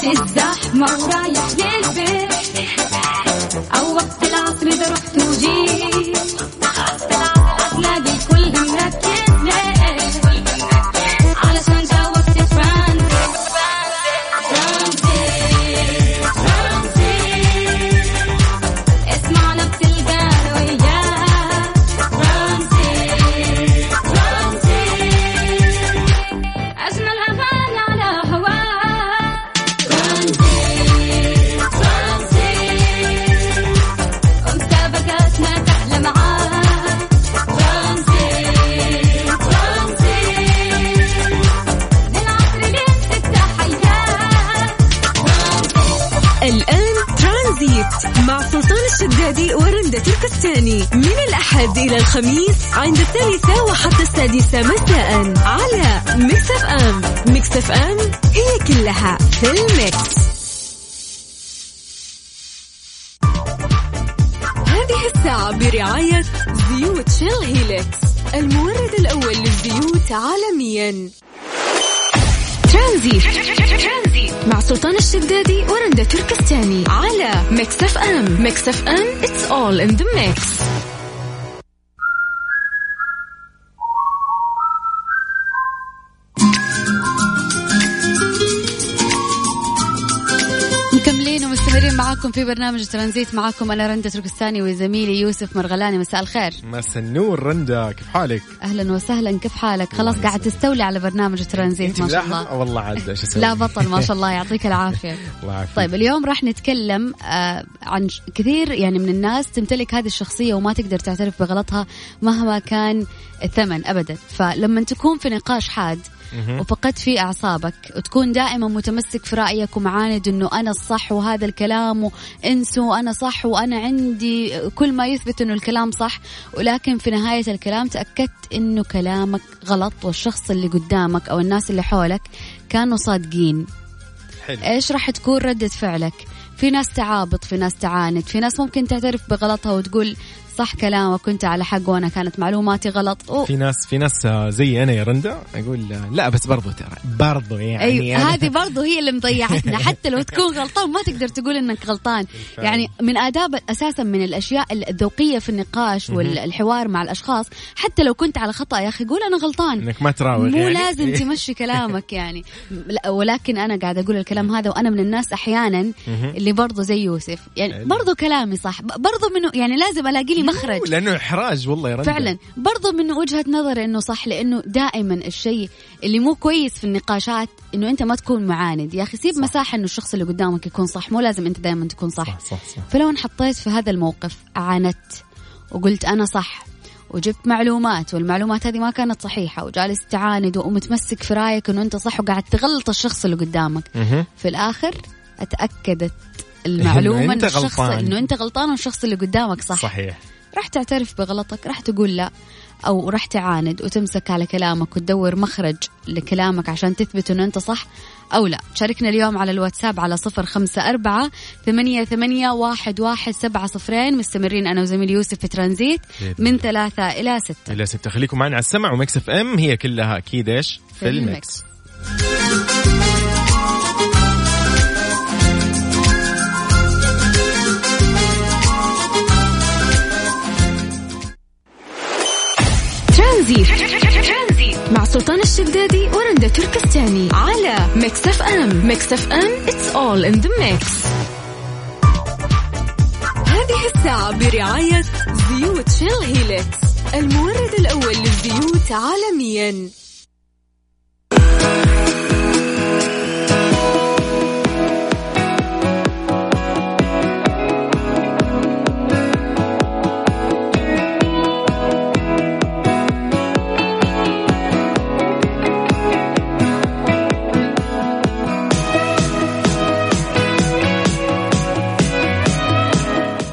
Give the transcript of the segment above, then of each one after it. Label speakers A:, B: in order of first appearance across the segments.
A: في الزحمة ورايح للبيت. أو
B: إلى الخميس عند الثالثة وحتى السادسة مساء على Mix FM Mix FM هي كلها في ال mix. هذه الساعة برعاية زيوت Shell Helix المورد الأول للزيوت عالميا. ترانزيت. مع سلطان الشدادي ورندا تركستاني على Mix FM Mix FM it's all in the mix.
C: في برنامج ترانزيت معاكم. أنا رندا تركستاني وزميلي يوسف مرغلاني. مساء الخير.
D: مساء النور رندا. كيف حالك؟
C: أهلا وسهلا. كيف حالك؟ خلاص قاعد تستولي على برنامج ترانزيت ما شاء؟ الله.
D: والله عاد إيش أسوي؟
C: لا بطل ما شاء الله. يعطيك العافية.
D: الله يعافيك.
C: طيب اليوم راح نتكلم آه عن كثير يعني من الناس تمتلك هذه الشخصية وما تقدر تعترف بغلطها مهما كان الثمن أبدا. فلما تكون في نقاش حاد وفقدت فيه أعصابك. وتكون دائما متمسك في رأيك ومعاند أنه أنا الصح وهذا الكلام وانسوا أنا صح وأنا عندي كل ما يثبت أنه الكلام صح. ولكن في نهاية الكلام تأكدت أنه كلامك غلط والشخص اللي قدامك أو الناس اللي حولك كانوا صادقين.
D: حلو.
C: إيش راح تكون ردة فعلك؟ في ناس تعابط في ناس تعاند في ناس ممكن تعترف بغلطها وتقول صح كلامك كنت على حق وأنا كانت معلوماتي غلط. أوه.
D: في ناس في ناس آه، زي أنا يا رندا أقول آه، لا بس برضو ترى برضو يعني أنا-
C: هذه برضو هي اللي مضيعتنا. حتى لو تكون غلطان ما تقدر تقول إنك غلطان. يعني من آداب أساسا من الأشياء الذوقية في النقاش والحوار مع الأشخاص. حتى لو كنت على خطأ يا أخي قول أنا غلطان.
D: إنك ما تراوغ
C: مو
D: يعني.
C: لازم تمشي كلامك يعني. ولكن أنا قاعد أقول الكلام هذا وأنا من الناس أحيانا اللي برضو زي يوسف. يعني. برضو كلامي صح. برضو منه يعني لازم ألاقي لي مخرج
D: لأنه إحراج والله يا
C: فعلا. برضو من وجهة نظري إنه صح لأنه دائما الشيء اللي مو كويس في النقاشات إنه أنت ما تكون معاند. يا أخي سيب مساحة إنه الشخص اللي قدامك يكون صح مو لازم أنت دائما تكون صح,
D: صح صح صح.
C: فلو انحطيت في هذا الموقف عاندت وقلت أنا صح وجبت معلومات والمعلومات هذه ما كانت صحيحة وجالس تعاند ومتمسك في رأيك إنه أنت صح وقاعد تغلط الشخص اللي قدامك. في الآخر
D: أتأكدت أنت
C: إنه الشخص
D: غلطان.
C: إنه أنت غلطان والشخص اللي قدامك صح.
D: صحيح.
C: راح تعترف بغلطك راح تقول لا أو راح تعاند وتمسك على كلامك وتدور مخرج لكلامك عشان تثبت أنه أنت صح أو لا. شاركنا اليوم على الواتساب على صفر خمسة أربعة ثمانية, ثمانية واحد, واحد سبعة صفرين. مستمرين أنا وزميل يوسف في ترانزيت من. ثلاثة إلى ستة.
D: إلى ستة. خليكم معنا على السمع و Mix FM هي كلها أكيد إيش؟ في ال mix.
B: ترانزيت. مع سلطان الشدادي ورندا تركستاني على Mix FM Mix FM it's all in the mix. هذه الساعة برعاية زيوت Shell Helix المورد الأول للزيوت عالميا.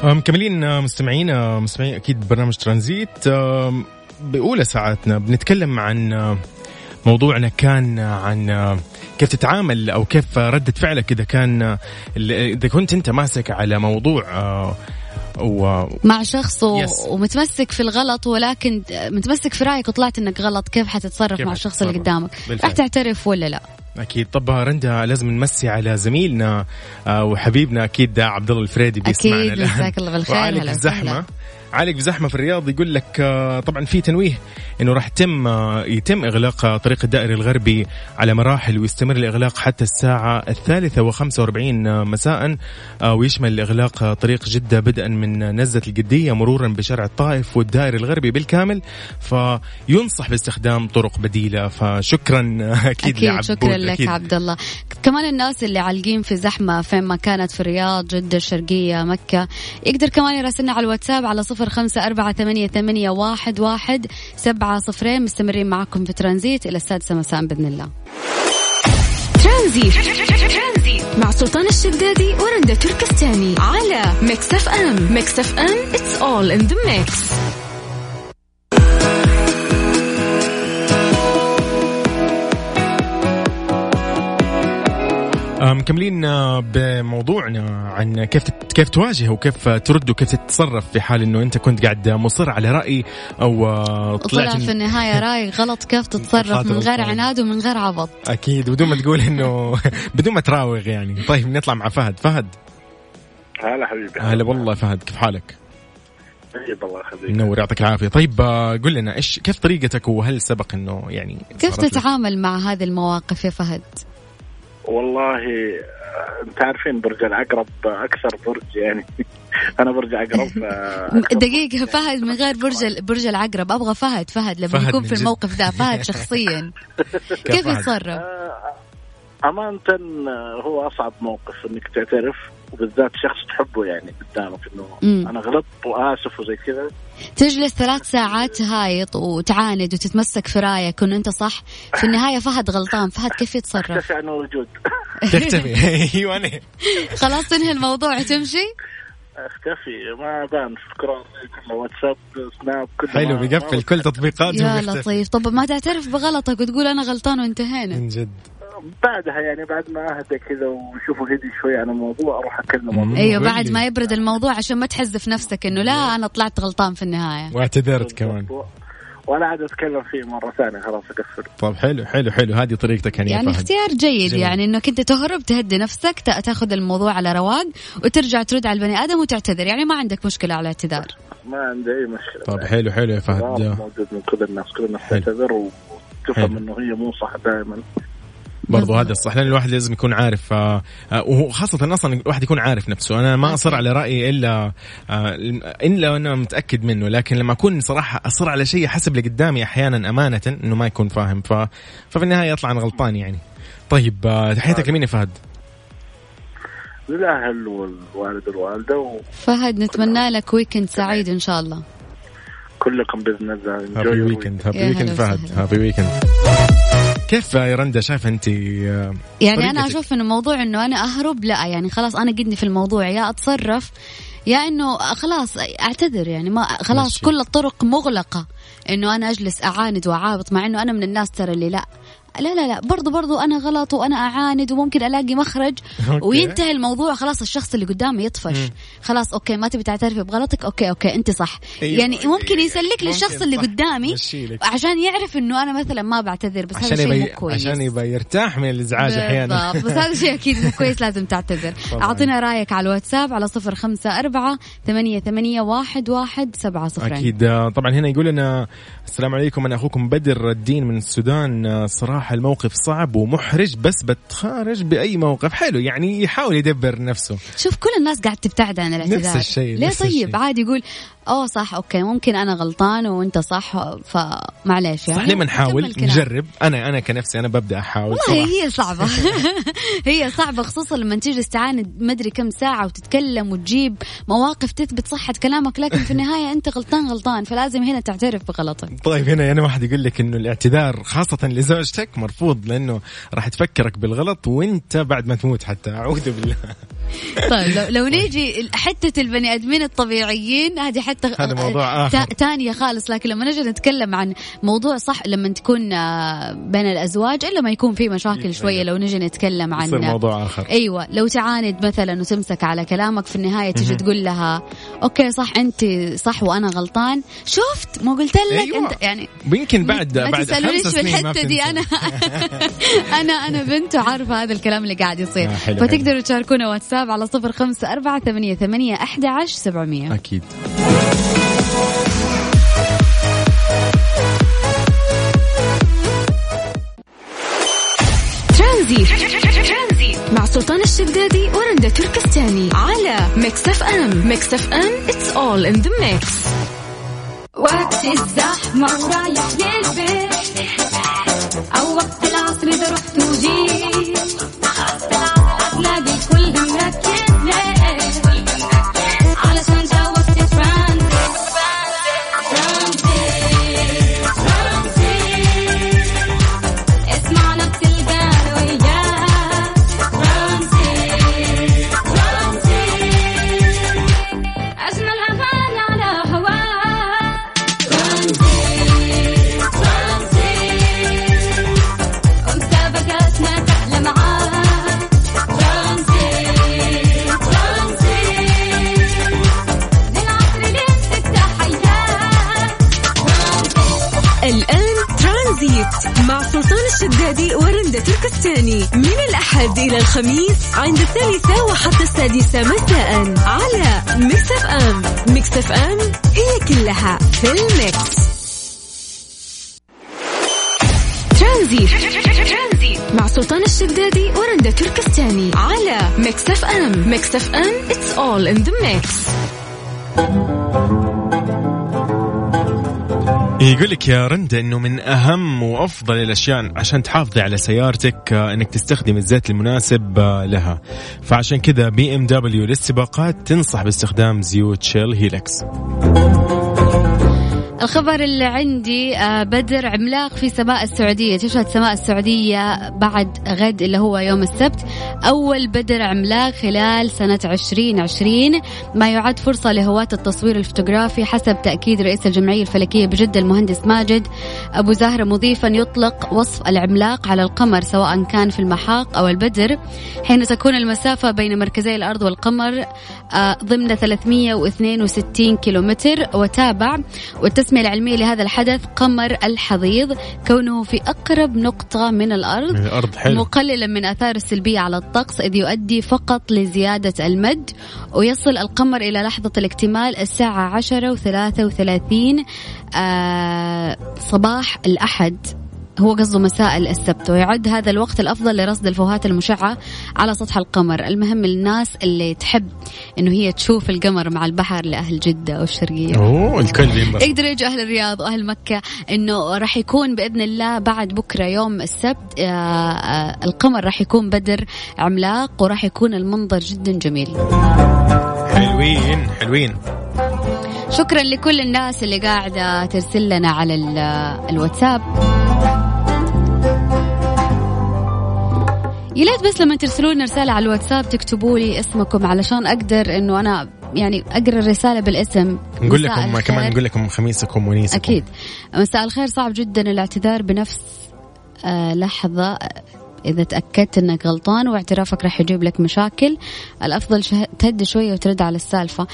D: مكملين آه، مستمعين أكيد برنامج ترانزيت بأولى ساعاتنا بنتكلم عن موضوعنا كان عن كيف تتعامل أو كيف ردة فعلك إذا كان إذا كنت أنت ماسك على موضوع و
C: مع شخص و...
D: Yes.
C: ومتمسك في الغلط ولكن متمسك في رأيك وطلعت إنك غلط كيف حتتصرف
D: كيف
C: مع الشخص اللي؟ قدامك. راح تعترف ولا لا
D: أكيد. طب رندا لازم نمسي على زميلنا آه، وحبيبنا أكيد عبد الله الفريدي بيسمعنا
C: أكيد،
D: الآن.
C: مساك الله بالخير، هلا الزحمة.
D: عالق بزحمة في الرياض يقول لك آه، طبعا في تنويه إنه راح يتم آه، يتم إغلاق آه، طريق الدائري الغربي على مراحل ويستمر الإغلاق حتى الساعة الثالثة و45 مساء ويشمل إغلاق طريق جدة بدءا من نزلة القدية مرورا بشارع الطائف والدائري الغربي بالكامل فينصح باستخدام طرق بديلة فشكرا أكيد,
C: أكيد
D: لعبود،
C: شكرا لك
D: أكيد.
C: عبد الله كمان الناس اللي عالقين في زحمة فين ما كانت في الرياض جدة الشرقية مكة يقدر كمان يراسلنا على الواتساب على صفر خمسة أربعة ثمانية, ثمانية واحد, واحد سبعة صفرين. مستمرين معكم في ترانزيت إلى السادسة مساء بإذن الله.
B: ترانزيت مع سلطان الشدادي ورندا تركستاني على Mix FM. Mix FM it's all in the mix.
D: مكملين آه، بموضوعنا عن كيف كيف تواجه وكيف ترد وكيف تتصرف في حال إنه أنت كنت قاعد مصر على رأي أو آه، طلعت
C: في النهاية رأي غلط كيف تتصرف من غير. عناد ومن غير عبط.
D: أكيد بدون ما تقول إنه بدون ما تراوغ يعني. طيب نطلع مع فهد. فهد.
E: هلا حبيبي.
D: هلا والله فهد كيف حالك؟
E: طيب الله يخليك.
D: منور يعطيك العافية. طيب آه، قل لنا إيش كيف طريقتك وهل سبق إنه يعني
C: كيف
D: صارت لك؟
C: تتعامل مع هذه المواقف يا فهد؟
E: والله آه، انت عارفين برج العقرب أكثر برج يعني أنا برج عقرب آه، أكثر
C: دقيقة فهد من غير برج برج العقرب أبغى فهد فهد لما
D: فهد
C: يكون في. الموقف ده فهد شخصيا كيف؟ يتصرف؟
E: آه، أمانة آه، هو أصعب موقف إنك تعترف وبالذات شخص تحبه يعني قدامك إنه
C: مم.
E: أنا غلطت وآسف وزي كذا.
C: تجلس ثلاث ساعات تهايط وتعاند وتتمسك في رأيك إنه أنت صح. في النهاية فهد غلطان. فهد كيف يتصرف؟
E: اختفي عن الوجود
D: تختفي أيوه أنا.
C: خلاص تنهي الموضوع وتمشي؟
E: أختفي. ما بان. في الكرة كله واتساب سناب كله
D: حلو بيقفل كل تطبيقاته.
C: يا. لطيف. طب ما تعترف بغلطك وتقول أنا غلطان وانتهينا.
D: من جد.
E: بعدها يعني بعد ما أهدى كذا وشوفوا هدي شوي عن الموضوع أروح اكلمه
D: مم. أيوه
C: بعد. ما يبرد الموضوع عشان ما تحزف نفسك إنه لا أنا طلعت غلطان في النهاية.
D: واعتذرت كمان.
E: ولا عاد أتكلم فيه مرة ثانية خلاص أقفل.
D: طب حلو حلو حلو. هذه طريقتك يعني,
C: يعني
D: فهد.
C: اختيار جيد
D: جميل.
C: يعني انك انت تهرب تهدي نفسك تا- تاخذ الموضوع على رواق وترجع ترد على البني آدم وتعتذر. يعني ما عندك مشكلة على الاعتذار.
E: ما عندي أي مشكلة.
D: طب حلو حلو يا فهد.
E: موجود من كل الناس كل الناس. تعتذر وتفهم. إنه هي مو صح دائما.
D: برضو
C: بالضبط.
D: هذا الصح لأن الواحد لازم يكون عارف آه، آه، وخاصة أصلا الواحد يكون عارف نفسه أنا ما
C: أصر.
D: على رأيي إلا آه، إلا وأنا متأكد منه لكن لما أكون صراحة أصر على شيء حسب اللي قدامي أحيانا أمانة إنه ما يكون فاهم ف... ففي النهاية يطلع أنا غلطان يعني طيب آه، تحياتك لمين يا فهد؟
E: للاهل والوالد والوالدة
C: فهد نتمنى لك weekend سعيد إن شاء الله
E: وكلكم بإذن الله
D: happy
C: weekend
D: happy
C: weekend
D: فهد. happy weekend كيف يا رندا شايفة أنت آه،
C: يعني
D: أنا.
C: أشوف إنه موضوع إنه أنا أهرب لا يعني خلاص أنا قدني في الموضوع يا أتصرف يا إنه خلاص أعتذر يعني ما خلاص
D: ماشي.
C: كل الطرق مغلقة إنه أنا أجلس أعاند واعابط مع إنه أنا من الناس ترى اللي لا لا لا لا برضو برضو أنا غلط وأنا أعاند وممكن ألاقي مخرج
D: okay.
C: وينتهي الموضوع خلاص الشخص اللي قدامي يطفش. خلاص okay ما تبي تعترفي بغلطك okay okay أنت صح
D: أيوة.
C: يعني ممكن يسلك
D: ممكن
C: للشخص اللي. قدامي. عشان يعرف إنه أنا مثلا ما بعتذر بس هذا شيء مو كويس
D: عشان يبي يرتاح من الإزعاج أحيانا
C: بالضبط بس هذا شيء أكيد مو كويس لازم تعتذر
D: طبعاً.
C: أعطينا رأيك على الواتساب على صفر خمسة أربعة ثمانية, ثمانية واحد, واحد سبعة صفرين
D: أكيد آه، طبعا هنا يقول لنا السلام عليكم أنا أخوكم بدر الدين من السودان آه، صراحة الموقف صعب ومحرج بس بتخارج بأي موقف حلو يعني يحاول يدبر نفسه.
C: شوف كل الناس قاعد تبتعد عن الاعتذار.
D: نفس الشيء،
C: ليه
D: نفس
C: طيب؟
D: الشيء.
C: عادي يقول أوه صح أوكي ممكن أنا غلطان وأنت صح فمعليش يعني.
D: صح ليه ما نحاول. نجرب. أنا أنا كنفسي أنا ببدأ أحاول
C: والله. هي صعبة. هي صعبة خصوصا لما تجلس تعاند مدري كم ساعة وتتكلم وتجيب مواقف تثبت صحة كلامك لكن في النهاية أنت غلطان غلطان فلازم هنا تعترف بغلطك.
D: طيب هنا يعني واحد يقول لك إنه الاعتذار خاصة لزوجتك مرفوض لأنه راح تفكرك بالغلط وأنت بعد ما تموت حتى أعوذ بالله.
C: طيب لو, لو نيجي حتة البني آدمين الطبيعيين هذه حتى
D: هذا موضوع آخر.
C: تا- تانية خالص لكن لما نجي نتكلم عن موضوع صح لما تكون آه، بين الأزواج إلا ما يكون في مشاكل شوية لو نجي نتكلم عن
D: موضوع آخر.
C: أيوه لو تعاند مثلا وتمسك على كلامك في النهاية تيجي تقول لها أوكي صح أنت صح وأنا غلطان. شفت؟ ما قلت لك
D: أيوة.
C: انت يعني
D: ويمكن بعد
C: ما
D: بعد
C: تسألونيش
D: خمس
C: في الحته دي. أنا أنا أنا بنت وعارفة هذا الكلام اللي قاعد يصير.
D: آه،
C: فتقدروا تشاركونا واتساب على صفر خمسة أربعة ثمانية ثمانية احدى عشر سبعمئه
D: أكيد.
B: ترانزيت. مع سلطان الشدادي ورندا تركستاني على Mix FM. Mix FM it's all in the mix
A: وقت الزحمة ورايح للبيت. أو وقت العصر إذا رحت وجيت.
B: تركستاني من الأحد إلى الخميس عند الثالثة وحتى السادسة مساء على Mix FM Mix FM هي كلها في ال mix. ترانزيت. مع سلطان الشدادي ورندا تركستاني على Mix FM Mix FM it's all in the mix.
D: يقول لك يا رندا إنه من أهم وأفضل الأشياء عشان تحافظي على سيارتك آه، إنك تستخدم الزيت المناسب آه، لها. فعشان كذا BMW للسباقات تنصح باستخدام زيوت Shell Helix
C: الخبر اللي عندي آه، بدر عملاق في سماء السعودية تشهد سماء السعودية بعد غد اللي هو يوم السبت. أول بدر عملاق خلال سنة 2020 ما يعد فرصة لهواة التصوير الفوتوغرافي حسب تأكيد رئيس الجمعية الفلكية بجدة المهندس ماجد. أبو زهرة مضيفا يطلق وصف العملاق على القمر سواء كان في المحاق أو البدر. حين تكون المسافة بين مركزي الأرض والقمر آه، ضمن 362 كيلومتر وتابع. والتسمية العلمية لهذا الحدث قمر الحضيض كونه في أقرب نقطة من الأرض
D: من الأرض حلو.
C: مقللا من آثار السلبية على الطقس إذ يؤدي فقط لزيادة المد ويصل القمر إلى لحظة الاكتمال الساعة عشرة وثلاثة وثلاثين آه صباح الأحد. هو قصده مساء السبت ويعد هذا الوقت الأفضل لرصد الفوهات المشعة على سطح القمر. المهم للناس اللي تحب أنه هي تشوف القمر مع البحر لأهل جدة والشرقية.
D: أوه الكل
C: يقدروا يجوا أهل الرياض وأهل مكة إنه راح يكون بإذن الله بعد بكرة يوم السبت آه، آه، القمر راح يكون بدر عملاق وراح يكون المنظر جدا جميل.
D: حلوين حلوين.
C: شكرا لكل الناس اللي قاعدة ترسل لنا على ال- الواتساب. يا ليت بس لما ترسلوا لنا رسالة على الواتساب تكتبوا لي اسمكم علشان أقدر إنه أنا يعني أقرأ الرسالة بالاسم.
D: نقول لكم
C: الخير.
D: كمان نقول لكم خميسكم ونيسكم.
C: أكيد. مساء الخير. صعب جدا الإعتذار بنفس آه لحظة. إذا تأكدت أنك غلطان واعترافك راح يجيب لك مشاكل الأفضل شه- تهدي شوية وترد على السالفة.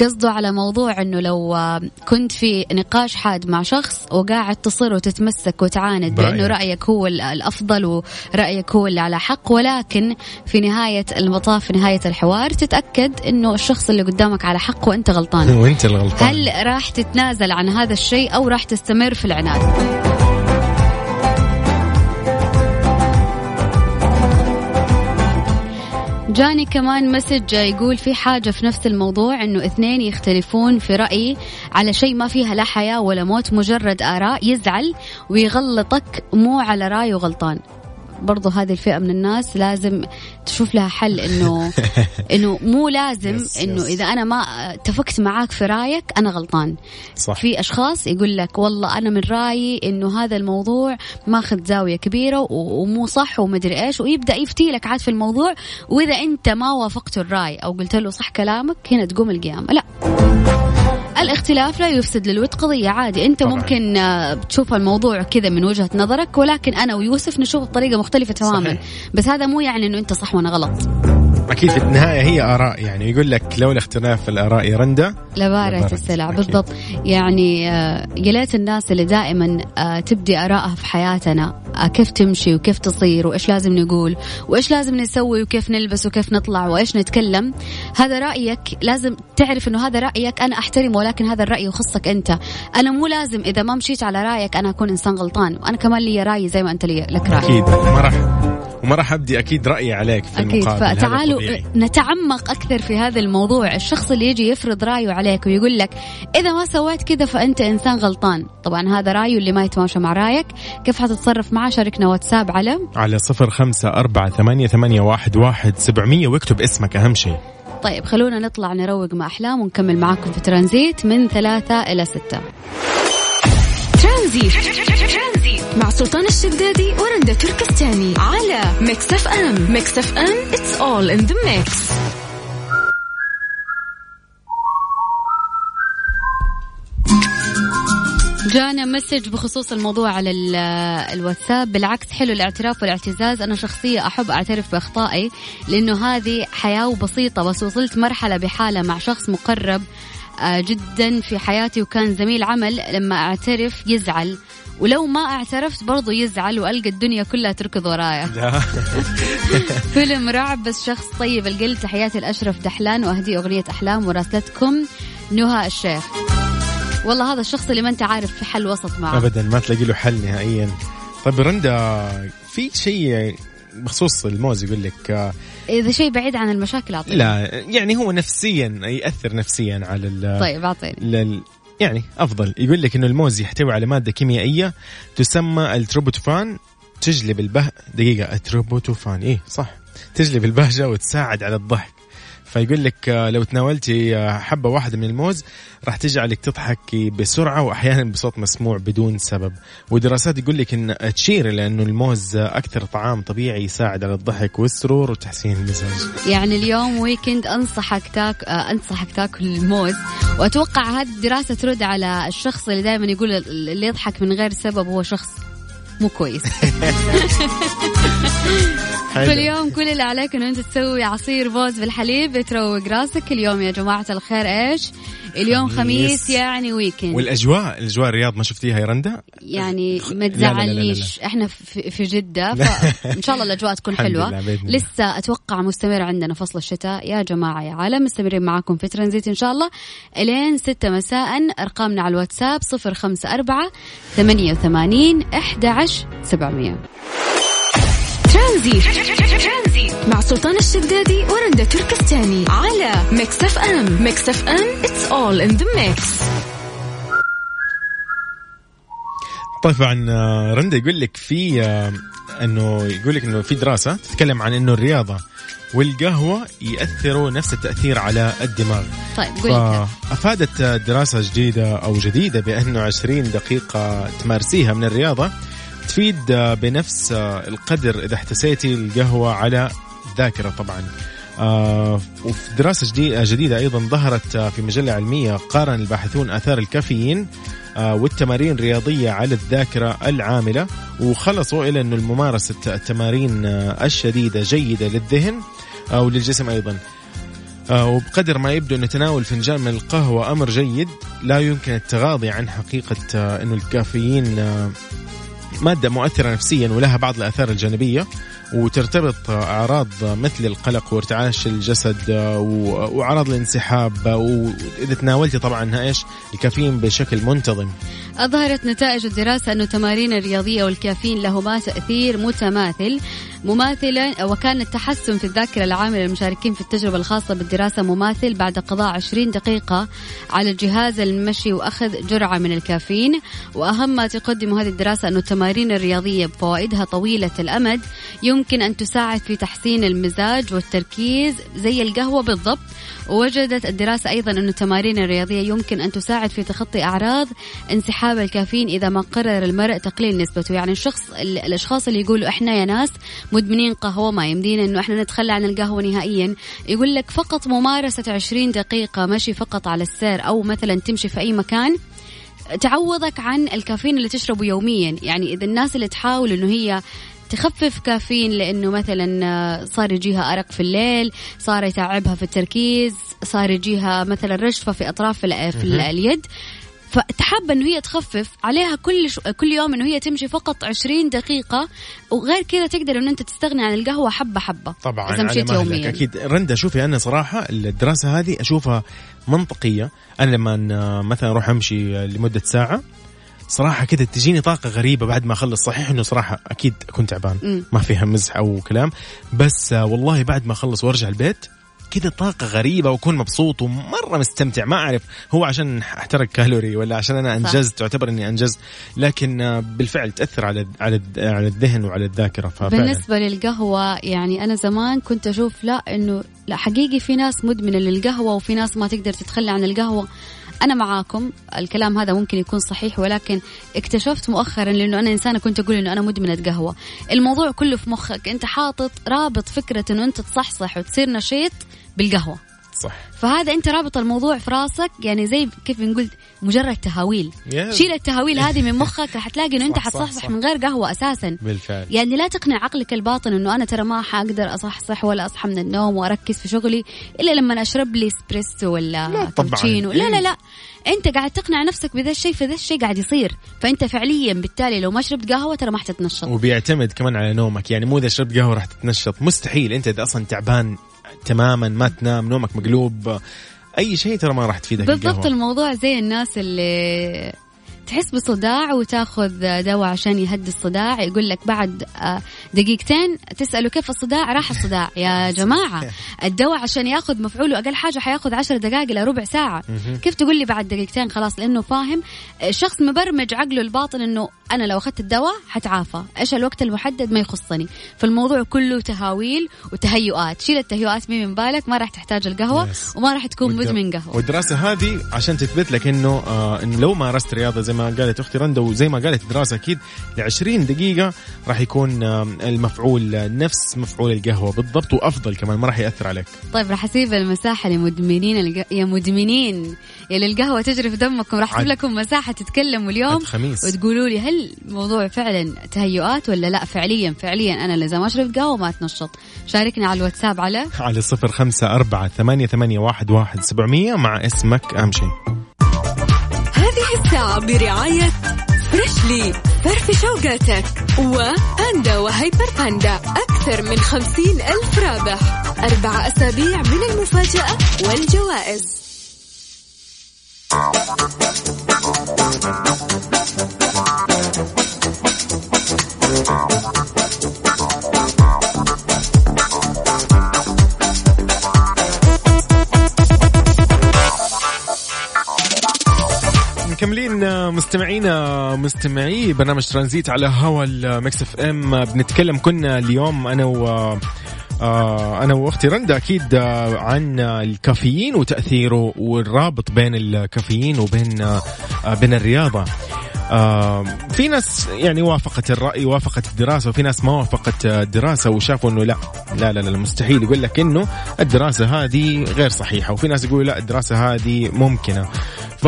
C: قصده على موضوع أنه لو آه، كنت في نقاش حاد مع شخص وقاعد تصر وتتمسك وتعاند. بأنه رأيك هو ال- الأفضل ورأيك هو اللي على حق. ولكن في نهاية المطاف في نهاية الحوار تتأكد أنه الشخص اللي قدامك على حق وأنت غلطان.
D: وأنت الغلطان
C: هل راح تتنازل عن هذا الشيء أو راح تستمر في العناد؟ جاني كمان message يقول في حاجة في نفس الموضوع إنه اثنين يختلفون في رأي على شيء ما فيها لا حياة ولا موت مجرد آراء يزعل ويغلطك مو على رأيه غلطان برضو هذه الفئة من الناس لازم تشوف لها حل إنه إنه مو لازم
D: yes.
C: إذا أنا ما اتفقت معاك في رأيك أنا غلطان.
D: صح.
C: في أشخاص يقول لك والله أنا من رأيي إنه هذا الموضوع ماخذ زاوية كبيرة ومو صح ومدري إيش ويبدأ يفتي لك عاد في الموضوع وإذا أنت ما وافقت الرأي أو قلت له صح كلامك هنا تقوم القيامة. لا. الاختلاف لا يفسد للود قضية عادي أنت
D: طبعاً.
C: ممكن آه، تشوف الموضوع كذا من وجهة نظرك ولكن أنا ويوسف نشوف بطريقة مختلفة تماما
D: صحيح.
C: بس هذا مو يعني أنه أنت صح وأنا غلط
D: أكيد في النهاية هي آراء يعني يقول لك لولا اختلاف الآراء يا رندا.
C: لبارة، السلع. بالضبط. يعني آه، يا ليت الناس اللي دائما آه، تبدي آرائها في حياتنا آه، كيف تمشي وكيف تصير وإيش لازم نقول وإيش لازم نسوي وكيف نلبس وكيف نطلع وإيش نتكلم. هذا رأيك لازم تعرف إنه هذا رأيك أنا أحترمه ولكن هذا الرأي يخصك أنت. أنا مو لازم إذا ما مشيت على رأيك أنا أكون إنسان غلطان وأنا كمان لي رأي زي ما أنت لي لك رأي.
D: أكيد. ما راح وما راح أبدي أكيد رأيي عليك في
C: أكيد.
D: المقابل. هذا طبيعي.
C: نتعمق أكثر في هذا الموضوع. الشخص اللي يجي يفرض رأيه عليك ويقول لك إذا ما سويت كذا فأنت إنسان غلطان. طبعا هذا رأيه اللي ما يتماشى مع رأيك. كيف حتتصرف معه؟ شاركنا واتساب على
D: على صفر خمسة أربعة ثمانية, ثمانية واحد, واحد سبعمية واكتب اسمك أهم شيء.
C: طيب خلونا نطلع نروق مع أحلام ونكمل معاكم في ترانزيت من ثلاثة إلى ستة.
B: ترانزيت. مع سلطان الشدادي ورندا تركستاني على Mix FM Mix FM it's all in the mix.
C: جانا مسج بخصوص الموضوع على ال- الواتساب. بالعكس حلو الاعتراف والاعتزاز. أنا شخصية أحب أعترف بأخطائي لأنه هذه حياة وبسيطة بس وصلت مرحلة بحالة مع شخص مقرب آه، جدا في حياتي وكان زميل عمل. لما أعترف يزعل ولو ما اعترفت برضو يزعل وألقى الدنيا كلها تركض ورايا. فيلم رعب بس شخص طيب القلب تحياتي الأشرف دحلان وأهدي أغنية أحلام مراسلتكم نهى الشيخ. والله هذا الشخص اللي ما أنت عارف في حل وسط معه.
D: أبدا ما تلاقي له حل نهائيا. طيب رندا في شيء بخصوص الموز يقول لك آه،
C: إذا شيء بعيد عن المشاكل أعطيني.
D: لا يعني هو نفسيا يأثر نفسيا على ال
C: طيب أعطيني.
D: لل يعني أفضل. يقول لك إنه الموز يحتوي على مادة كيميائية تسمى التروبوتوفان. تجلب البه دقيقة التروبوتوفان. إيه صح. تجلب البهجة وتساعد على الضحك. فيقول لك آه، لو تناولتي آه، حبة واحدة من الموز راح تجعلك تضحكي بسرعة وأحيانا بصوت مسموع بدون سبب. ودراسات يقول لك إن تشير إلى إنه الموز أكثر طعام طبيعي يساعد على الضحك والسرور وتحسين المزاج.
C: يعني اليوم ويكند أنصحك تاك آه، أنصحك تاكل الموز. وأتوقع هذه الدراسة ترد على الشخص اللي دائما يقول اللي يضحك من غير سبب هو شخص مو كويس. فاليوم كل اللي عليك إنه أنت تسوي عصير موز بالحليب تروق راسك. اليوم يا جماعة الخير إيش؟ اليوم
D: خميس.
C: يعني ويكند
D: والأجواء الأجواء الرياض ما شفتيها يا رندا؟
C: يعني ما تزعلنيش. إحنا في جدة فان شاء الله الأجواء تكون
D: الله.
C: لسه أتوقع مستمر عندنا فصل الشتاء. يا جماعة يا عالم مستمرين معاكم في ترانزيت إن شاء الله. إلين ستة مساء أرقامنا على الواتساب صفر خمسة أربعة ثمانية وثمانين إحدى عشر سبعمية.
B: ترانزيت. مع سلطان الشدادي ورندا تركستاني على Mix FM Mix FM it's all in the mix.
D: طبعا رندا يقول لك في آه، إنه يقول لك إنه في دراسة تتكلم عن إنه الرياضة والقهوة يأثروا نفس التأثير على الدماغ.
C: طيب قول لي.
D: فأفادت دراسة جديدة أو جديدة بأنه 20 دقيقة تمارسيها من الرياضة تفيد آه، بنفس آه، القدر إذا احتسيتي القهوة على الذاكرة طبعا. آه وفي دراسة جديدة, أيضا ظهرت آه، في مجلة علمية قارن الباحثون آثار الكافيين آه، والتمارين الرياضية على الذاكرة العاملة وخلصوا إلى أن الممارسة التمارين الشديدة جيدة للذهن آه، وللجسم أيضا. وبقدر ما يبدو أن تناول فنجان من القهوة أمر جيد لا يمكن التغاضي عن حقيقة أنه الكافيين مادة مؤثرة نفسيا ولها بعض الآثار الجانبية. وترتبط أعراض مثل القلق وارتعاش الجسد وأعراض الانسحاب وإذا تناولتي طبعا إيش؟ الكافيين بشكل منتظم.
C: أظهرت نتائج الدراسة أن التمارين الرياضية والكافيين لهما تأثير متماثل. مماثلا وكان التحسن في الذاكرة العامة للمشاركين في التجربة الخاصة بالدراسة مماثل بعد قضاء 20 دقيقة على جهاز المشي وأخذ جرعة من الكافيين. وأهم ما تقدم هذه الدراسة أن التمارين الرياضية بفوائدها طويلة الأمد. يمكن أن تساعد في تحسين المزاج والتركيز زي القهوة بالضبط. ووجدت الدراسة أيضا أن التمارين الرياضية يمكن أن تساعد في تخطي أعراض انسحاب الكافيين إذا ما قرر المرء تقليل نسبته. يعني الشخص ال- الأشخاص اللي يقولوا إحنا يا ناس مدمنين قهوة ما يمدينا أنه إحنا نتخلى عن القهوة نهائيا. يقول لك فقط ممارسة 20 دقيقة مشي فقط على السير أو مثلا تمشي في أي مكان تعوضك عن الكافيين اللي تشربه يوميا. يعني إذا الناس اللي تحاول أنه هي تخفف كافيين لأنه مثلا آه، صار يجيها أرق في الليل، صار يتعبها في التركيز، صار يجيها مثلا رجفه في أطراف في ال- اليد. فتحب إنه هي تخفف عليها كل ش... كل يوم إنه هي تمشي فقط 20 دقيقة وغير كذا تقدر إنه أنت تستغني عن القهوة حبة حبة.
D: طبعا إذا
C: مشيت يوميا.
D: أكيد رندا شوفي أنا صراحة الدراسة هذه أشوفها منطقية. أنا لما آه، مثلا أروح أمشي لمدة ساعة صراحة كده تجيني طاقة غريبة بعد ما أخلص. صحيح إنه صراحة أكيد كنت تعبان. ما فيها مزح أو كلام. بس والله بعد ما أخلص وأرجع البيت كده طاقة غريبة وأكون مبسوط ومرة مستمتع. ما أعرف هو عشان أحترق كالوري ولا عشان أنا. أنجزت تعتبر إني أنجزت. لكن بالفعل تأثر على على على الذهن وعلى الذاكرة. ففعلا.
C: بالنسبة للقهوة يعني أنا زمان كنت أشوف لا إنه لا حقيقي في ناس مدمنة للقهوة وفي ناس ما تقدر تتخلى عن القهوة. أنا معاكم. الكلام هذا ممكن يكون صحيح ولكن اكتشفت مؤخرا لأنه أنا إنسانة كنت أقول إنه أنا مدمنة قهوة. الموضوع كله في مخك. أنت حاطط رابط فكرة إنه أنت تصحصح وتصير نشيط بالقهوة.
D: صح.
C: فهذا أنت رابط الموضوع في راسك يعني زي كيف نقول مجرد تهاويل.
D: Yeah.
C: شيل التهاويل هذه من مخك رح تلاقي إنه أنت
D: صح، صح،
C: حتصحصح
D: صح.
C: من غير قهوة أساسا.
D: بالفعل.
C: يعني لا تقنع عقلك الباطن إنه أنا ترى ما حقدر أصحصح ولا أصحى من النوم وأركز في شغلي إلا لما أشرب لي إسبريسو ولا
D: لا طبعاً.
C: كابتشينو. لا. لا لا. أنت قاعد تقنع نفسك بذا الشيء فذا الشيء قاعد يصير. فأنت فعليا بالتالي لو ما شربت قهوة ترى ما حتتنشط
D: وبيعتمد كمان على نومك. يعني مو إذا شربت قهوة راح تتنشط. مستحيل. أنت إذا أصلا تعبان تماما ما تنام نومك مقلوب أي شيء ترى ما راح تفيدك
C: بالضبط
D: القهوة.
C: الموضوع زي الناس اللي تحس بصداع وتاخذ دواء عشان يهدي الصداع. يقول لك بعد آه، دقيقتين تسأله كيف الصداع؟ راح الصداع. يا جماعة الدواء عشان ياخذ مفعوله أقل حاجة حياخذ عشر دقائق إلى ربع ساعة. كيف تقول لي بعد دقيقتين خلاص؟ لأنه فاهم الشخص مبرمج عقله الباطن أنه أنا لو أخذت الدواء حتعافى. إيش الوقت المحدد؟ ما يخصني. فالموضوع كله تهاويل وتهيؤات. شيل التهيؤات مين من بالك ما راح تحتاج القهوة
D: Yes.
C: وما راح تكون مدمن قهوة.
D: والدراسة هذه عشان تثبت لك إنه آه إنه لو مارست رياضة زي ما قالت أختي رندا وزي ما قالت الدراسة أكيد ل 20 دقيقة راح يكون آه المفعول آه، نفس مفعول القهوة بالضبط وأفضل كمان ما راح يأثر عليك.
C: طيب راح أسيب المساحة لمدمنين الق... يا مدمنين يا للقهوة تجري في دمكم راح
D: أسيب
C: لكم مساحة تتكلموا اليوم
D: خميس.
C: وتقولوا لي هل الموضوع فعلا تهيؤات ولا لا؟ فعليا فعليا أنا لازم اشرب قهوة ما أتنشط. شاركني على الواتساب على؟
D: على صفر خمسة أربعة ثمانية, ثمانية واحد, واحد سبعمية مع اسمك أهم شيء.
B: برعاية فريشلي فرفش أوقاتك. وباندا وهيبر باندا أكثر من خمسين ألف رابح. أربع أسابيع من المفاجأة والجوائز.
D: مكملين آه، مستمعينا مستمعي برنامج ترانزيت على هوا ال Mix FM. بنتكلم كنا اليوم أنا و آه أنا وأختي رندا أكيد آه عن آه، الكافيين وتاثيره والرابط بين الكافيين وبين آه آه، بين الرياضة. آه في ناس يعني وافقت الرأي وافقت الدراسة وفي ناس ما وافقت آه، الدراسة وشافوا إنه لا لا لا لا مستحيل. يقول لك إنه الدراسة هذه غير صحيحة وفي ناس يقولوا لا الدراسة هذه ممكنة. ف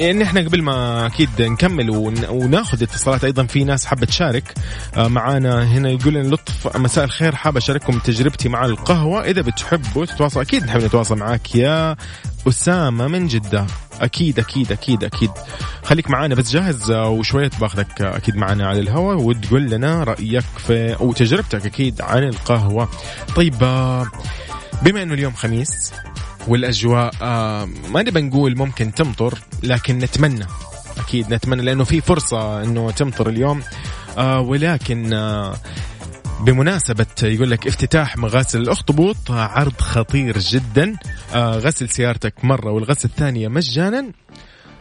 D: يعني إحنا قبل ما أكيد نكمل ون- وناخذ اتصالات أيضا في ناس حابة تشارك آه، معانا هنا يقول لنا لطف مساء الخير حاب أشارككم تجربتي مع القهوة. إذا بتحبوا تتواصل أكيد نحب نتواصل معاك يا أسامة من جدة. أكيد أكيد أكيد أكيد. خليك معانا بس جاهز آه، وشوية باخذك آه، أكيد معانا على الهواء وتقول لنا رأيك في وتجربتك أكيد عن القهوة. طيب بما إنه اليوم خميس والأجواء آه ما نبى نقول ممكن تمطر لكن نتمنى أكيد نتمنى لأنه في فرصة إنه تمطر اليوم. آه ولكن آه بمناسبة يقول لك افتتاح مغاسل الأخطبوط عرض خطير جدا. غسل سيارتك مرة والغسل الثانية مجانا.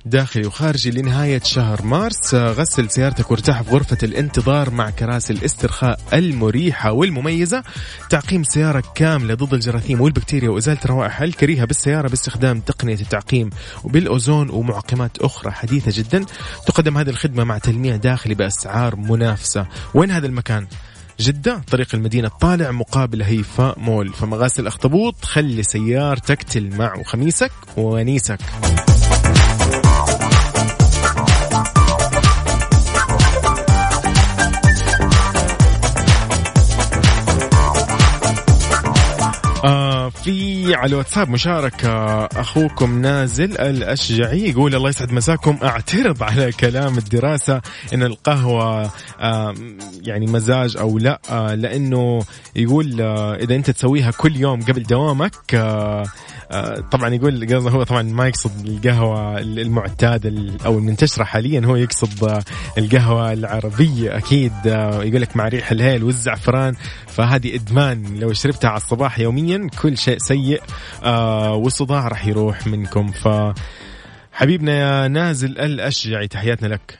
D: داخلي وخارجي لنهاية شهر مارس. آه، غسل سيارتك وارتاح في غرفة الانتظار مع كراسي الاسترخاء المريحة والمميزة. تعقيم سيارة كاملة ضد الجراثيم والبكتيريا وإزالة الروائح الكريهة بالسيارة باستخدام تقنية التعقيم وبالأوزون ومعقمات أخرى حديثة جدا. تقدم هذه الخدمة مع تلميع داخلي بأسعار منافسة. وين هذا المكان؟ جدة طريق المدينة الطالع مقابل هيفاء مول. فمغاسل أخطبوط خلي سيارتك تلمع وخميسك ونيسك. آه في على الواتساب مشاركة أخوكم نازل الأشجعي يقول الله يسعد مساكم أعترض على كلام الدراسة إن القهوة آه يعني مزاج أو لا آه لأنه يقول آه إذا أنت تسويها كل يوم قبل دوامك آه طبعا يقول قصده هو طبعا ما يقصد القهوة المعتادة ال- أو المنتشرة حاليا هو يقصد آه، القهوة العربية أكيد. آه، يقول لك مع ريح الهيل والزعفران فهذه إدمان. لو شربتها على الصباح يوميا كل شيء سيء آه، والصداع راح يروح منكم. ف حبيبنا يا نازل الأشجعي تحياتنا لك.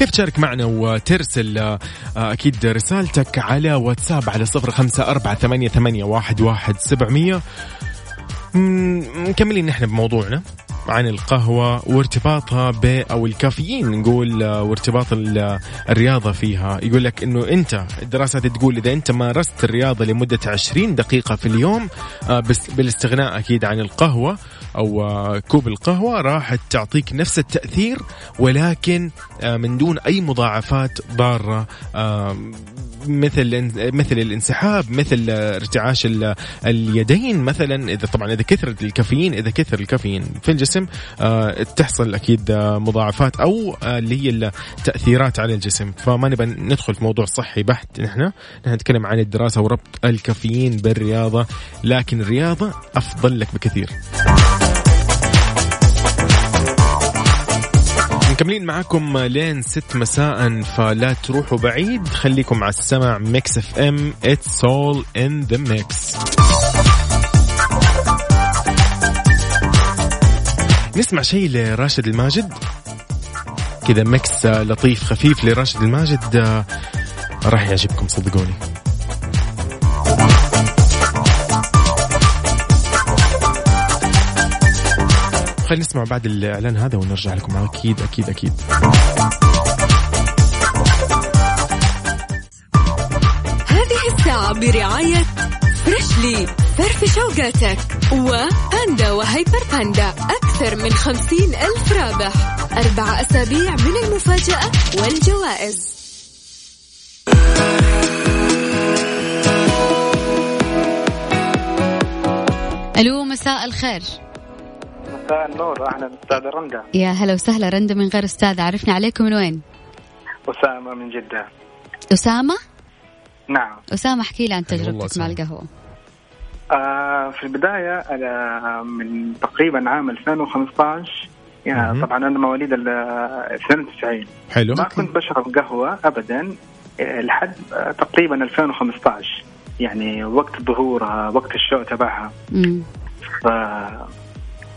D: كيف تشارك معنا وترسل آه، آه، أكيد رسالتك على واتساب على صفر خمسة أربعة ثمانية, ثمانية واحد, واحد سبعمية. مكملين نحن بموضوعنا عن القهوة وارتباطها ب أو الكافيين نقول آه، وارتباط ال- الرياضة فيها. يقول لك أنه أنت الدراسات تقول إذا أنت مارست الرياضة لمدة 20 دقيقة في اليوم آه، بالاستغناء أكيد عن القهوة أو آه، كوب القهوة راح تعطيك نفس التأثير ولكن آه، من دون أي مضاعفات ضارة. آه، مثل مثل الانسحاب مثل ارتعاش ال- اليدين مثلا. إذا طبعا إذا كثر الكافيين إذا كثر الكافيين في الجسم تحصل أكيد مضاعفات أو اللي هي التأثيرات على الجسم. فما نبغى ندخل في موضوع صحي بحت نحن. نحن نتكلم عن الدراسة وربط الكافيين بالرياضة لكن الرياضة أفضل لك بكثير. مكملين معاكم لين ست مساء فلا تروحوا بعيد. خليكم على السمع Mix FM it's all in the mix نسمع شيء لراشد الماجد. كذا mix لطيف خفيف لراشد الماجد. راح يعجبكم صدقوني. خلينا نسمع بعد الإعلان هذا ونرجع لكم. أكيد أكيد أكيد.
B: هذه الساعة برعاية Freshly فرف شوقاتك وباندا وهيبر باندا. أكثر من خمسين ألف رابح. أربع أسابيع من المفاجأة والجوائز.
C: ألو مساء الخير.
E: النور أهلا أستاذ رندا.
C: يا هلا وسهلا رندا من غير أستاذ عرفنا عليكم من وين؟
E: أسامة من جدة.
C: أسامة؟
E: نعم.
C: أسامة احكي لي عن تجربتك مع. القهوة.
E: آه في البداية أنا من تقريبا عام 2015 يعني. طبعا أنا مواليد ال 92
D: حلو.
E: ما كنت بشرب قهوة ابدا آه، لحد آه، تقريبا 2015 يعني وقت ظهورها وقت الشو تبعها.
C: امم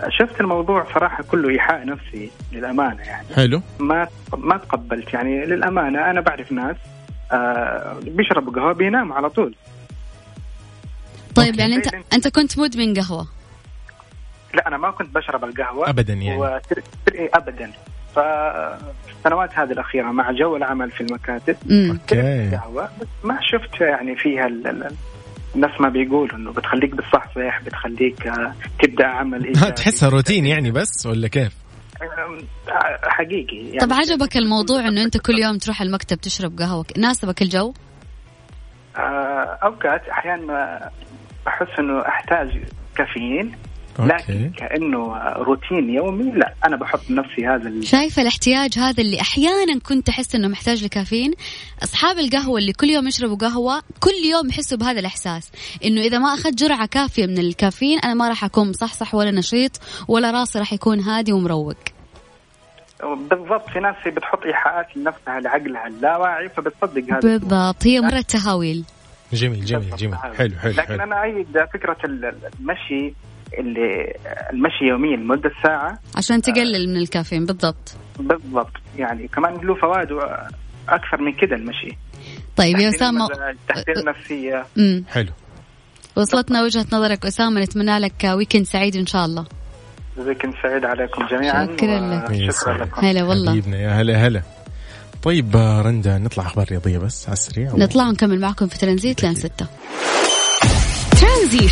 E: شفت الموضوع صراحة كله إيحاء نفسي للأمانة يعني.
D: حلو.
E: ما ما تقبلت يعني للأمانة أنا بعرف ناس آه بيشربوا قهوة بيناموا على طول.
C: طيب
E: okay.
C: يعني انت
E: طيب.
C: أنت كنت مدمن قهوة؟
E: لا أنا ما كنت بشرب القهوة.
D: ابدا يعني.
E: وتر... تر... إيه، ابدا. فالسنوات هذه الأخيرة مع جو العمل في المكاتب
D: okay.
E: القهوه بس ما شفت يعني فيها ال... الناس ما بيقولوا إنه بتخليك بتصحصح بتخليك آه، تبدأ عمل إيجابي.
D: تحسها روتين يعني بس ولا كيف؟
E: آم، حقيقي يعني
C: طب عجبك الموضوع إنه أنت كل يوم تروح المكتب تشرب قهوة ناسبك الجو
E: آه، أوقات أحيانا احس إنه أحتاج كافيين. لكن كأنه روتين يومي لا أنا بحط نفسي هذا ال-
C: شايفة الاحتياج هذا اللي أحيانا كنت أحس إنه محتاج لكافيين. أصحاب القهوة اللي كل يوم يشربوا قهوة كل يوم يحسوا بهذا الإحساس إنه إذا ما أخذت جرعة كافية من الكافيين أنا ما راح أكون مصحصح ولا نشيط ولا راسي راح يكون هادي ومروق.
E: بالضبط في ناس بتحط إيحاءات لنفسها لعقلها اللاواعي فبتصدق هذا.
C: بالضبط هي مرة تهاويل
D: جميل جميل جميل. حلو حلو
E: لكن
D: حلو.
E: أنا ايد فكرة ال- المشي. اللي المشي يوميا لمدة ساعة.
C: عشان تقلل من الكافيين بالضبط.
E: بالضبط. يعني كمان له فوائد أكثر من كده المشي.
C: طيب يا أسامة
E: المزاج، تحسين
C: النفسية.
D: حلو.
C: وصلتنا وجهة نظرك أسامة نتمنى لك weekend سعيد إن شاء الله.
E: weekend سعيد عليكم جميعا
C: شكراً لك.
E: شكرا. لكم.
C: هلا والله.
D: حبيبنا يا هلا هلا. طيب آه، رندا نطلع أخبار رياضية بس على السريع.
C: نطلع ونكمل معكم في ترانزيت لين ستة.
B: ترانزيت.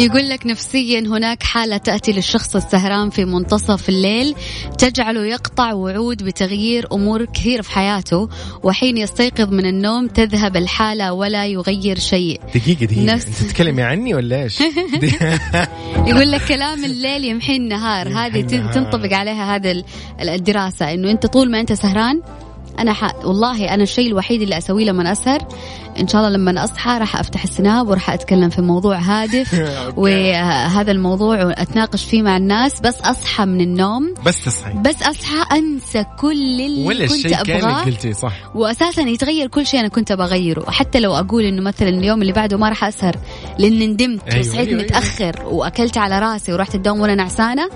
C: يقول لك نفسيا هناك حالة تأتي للشخص السهران في منتصف الليل تجعله يقطع وعود بتغيير أمور كثير في حياته وحين يستيقظ من النوم تذهب الحالة ولا يغير شيء
D: دقيقة دقيقة
C: نفس-
D: أنت تتكلمي عني ولا إيش؟
C: يقول لك كلام الليل يمحي النهار هذه. تنطبق عليها هذا ال- الدراسة إنه أنت طول ما أنت سهران أنا ح... والله أنا الشيء الوحيد اللي أسويه لما أسهر إن شاء الله لما أصحى راح أفتح السناب وراح أتكلم في موضوع هادف. وهذا الموضوع وأتناقش فيه مع الناس بس أصحى من النوم.
D: بس تصحي.
C: بس أصحى أنسى كل اللي
D: ولا
C: كنت أبغاه.
D: قلتي صح.
C: واساسا يتغير كل شيء أنا كنت بغيره وحتى لو أقول إنه مثلا اليوم اللي بعده ما راح أسهر لأني ندمت
D: أيوة،
C: وصحيت
D: أيوة، أيوة.
C: متأخر وأكلت على راسي ورحت الدوام وأنا نعسانة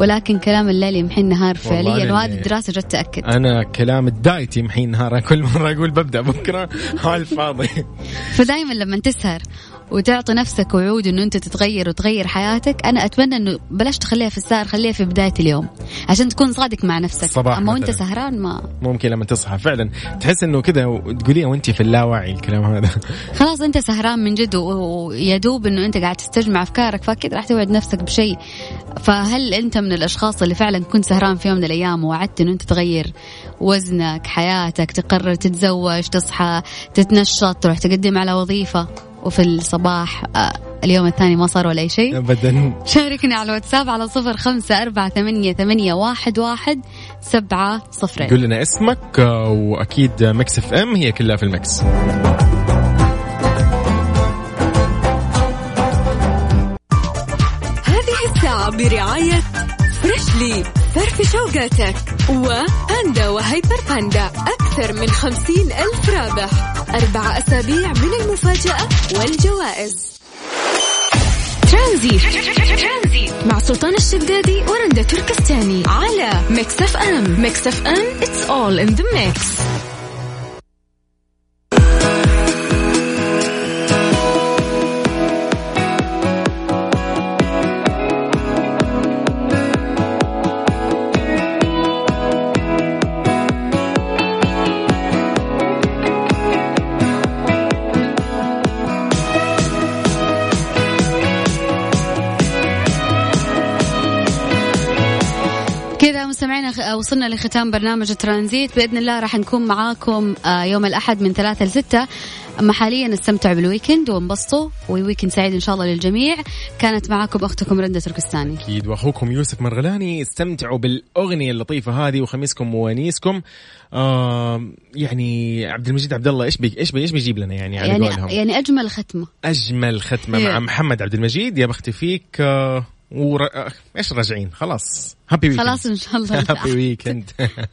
C: ولكن كلام الليل يمحي النهار فعليا وهذه الدراسة جت تأكد.
D: أنا كلام الدايت يمحي نهار كل مرة أقول ببدأ بكرة. على الفاضي.
C: فدائما لما تسهر وتعطي نفسك وعود إنه أنت تتغير وتغير حياتك. أنا أتمنى إنه بلاش تخليها في السهر خليها في بداية اليوم عشان تكون صادق مع نفسك.
D: الصباح
C: أما
D: وأنت.
C: سهران ما.
D: ممكن لما تصحى. فعلا. تحس إنه كذا تقوليها وانت في اللاوعي الكلام هذا.
C: خلاص أنت سهران من جد ويا دوب إنه أنت قاعد تستجمع أفكارك فأكيد راح توعد نفسك بشيء. فهل أنت من الأشخاص اللي فعلا كنت سهران في يوم من الأيام ووعدت إنه أنت تغير وزنك حياتك تقرر تتزوج تصحى تتنشط تروح تقدم على وظيفة؟ وفي الصباح آه، اليوم الثاني ما صار ولا أي شيء.
D: ابدا.
C: شاركنا على الواتساب على صفر خمسة أربعة ثمانية, ثمانية واحد, واحد سبعة صفرين
D: قول لنا اسمك آه، وأكيد Mix FM هي كلها في ال mix.
B: هذه الساعة برعاية Freshly فرفش أوقاتك و Panda و Hyper Panda أكثر من خمسين ألف رابح. أربع أسابيع من المفاجأة والجوائز. ترانزيت مع سلطان الشدادي ورندا تركستاني على Mix FM. Mix FM it's all in the mix.
C: خ- وصلنا لختام برنامج ترانزيت. بإذن الله راح نكون معاكم آه، يوم الأحد من ثلاثة لستة. أما حاليا استمتعوا بال weekend وانبسطوا و weekend سعيد إن شاء الله للجميع. كانت معاكم أختكم رندة تركستاني.
D: أكيد وأخوكم يوسف مرغلاني. استمتعوا بالأغنية اللطيفة هذه وخميسكم وونيسكم. آه يعني عبد المجيد عبد الله إيش بي إيش بي إيش بيجيب لنا يعني على
C: يعني
D: قولهم؟
C: يعني أجمل ختمة.
D: أجمل ختمة
C: هي.
D: مع محمد عبد المجيد. يا بختي فيك آه ور... آه، إيش راجعين؟ خلاص. happy weekend
C: خلاص إن شاء الله.
D: happy weekend